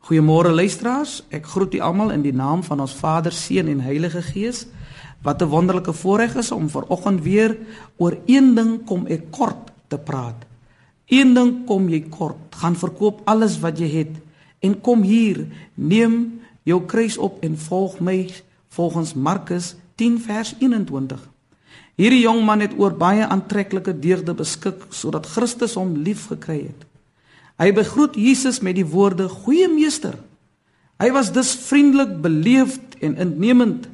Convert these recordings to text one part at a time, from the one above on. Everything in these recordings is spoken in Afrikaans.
Goeiemôre luisteraars. Ek groet u almal in die naam van ons Vader, Seun en Heilige Gees. Wat 'n wonderlike voorreg is om ver oggend weer oor een ding kom ek kort te praat. Een ding kom jy kort, gaan verkoop alles wat jy het en kom hier, neem jou kruis op en volg my volgens Markus 10 vers 21. Hierdie jong man het oor baie aantreklike deugde beskik sodat Christus hom liefgekry het. Hy begroet Jesus met die woorde: "Goeie meester." Hy was dus vriendelik, beleefd en innemend.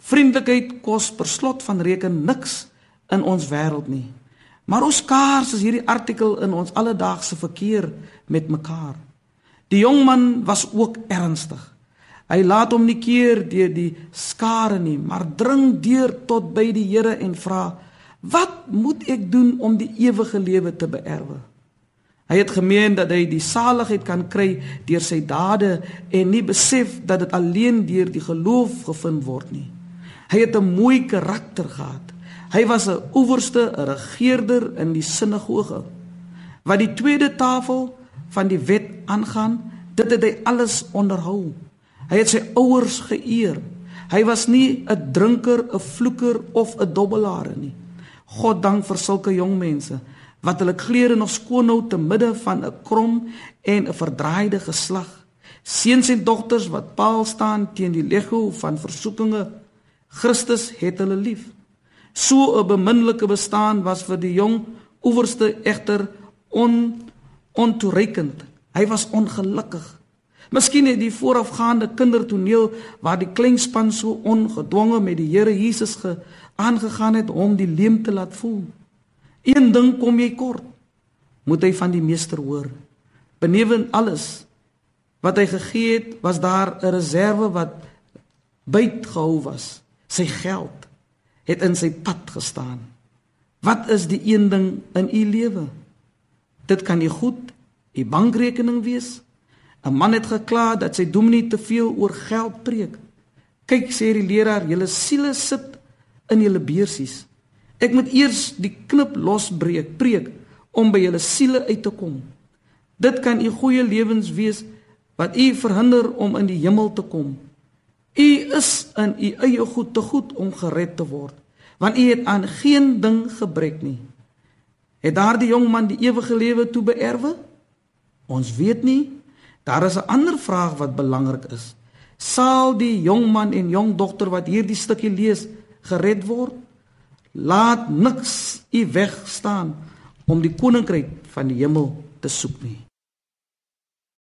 Vriendelikheid kos per slot van reken niks in ons wêreld nie. Maar hoe skaars is hierdie artikel in ons alledaagse verkeer met mekaar. Die jong man was ook ernstig. Hy laat hom nie keer deur die skare nie, maar dring deur tot by die Here en vra: "Wat moet ek doen om die ewige lewe te beerwe?" Hy het gemeen dat hy die saligheid kan kry deur sy dade en nie besef dat dit alleen deur die geloof gevind word nie. Hy het 'n mooi karakter gehad. Hy was 'n owerste, 'n regerder in die sinagoge. Wat die tweede tafel van die wet aangaan, dit het hy alles onderhou. Hy het sy ouers geëer. Hy was nie 'n drinker, 'n vloeker of 'n dobbelaar nie. God dank vir sulke jong mense wat hulle klere nog skoon hou te midde van 'n krom en 'n verdraaide geslag. Seuns en dogters wat paal staan teen die legio van versoekinge. Christus het hulle lief. So 'n beminnelike bestaan was vir die jong owerste egter on ontoereikend. Hy was ongelukkig. Miskien het die voorafgaande kindertoneel waar die kleinspan so ongedwonge met die Here Jesus ge aangegaan het om die leem te laat voel. Een ding kom jy kort. Moet hy van die meester hoor. Benewend alles wat hy gegee het, was daar 'n reserve wat byt gehou was. Sy geld het in sy pad gestaan. Wat is die een ding in u lewe? Dit kan nie goed u bankrekening wees. 'n Man het gekla dat sy dominee te veel oor geld preek. Kyk sê die leraar, julle siele sit in julle beursies. Ek moet eers die knip losbreek, preek om by julle siele uit te kom. Dit kan u goeie lewens wees wat u verhinder om in die hemel te kom. U is in u eie goed te goed om gered te word, want u het aan geen ding gebrek nie. Het daardie jong man die ewige lewe toe beerwe? Ons weet nie. Daar is 'n ander vraag wat belangrik is. Sal die jong man en jong dogter wat hierdie stukkie lees gered word? Laat niks u weg staan om die koninkryk van die hemel te soek nie.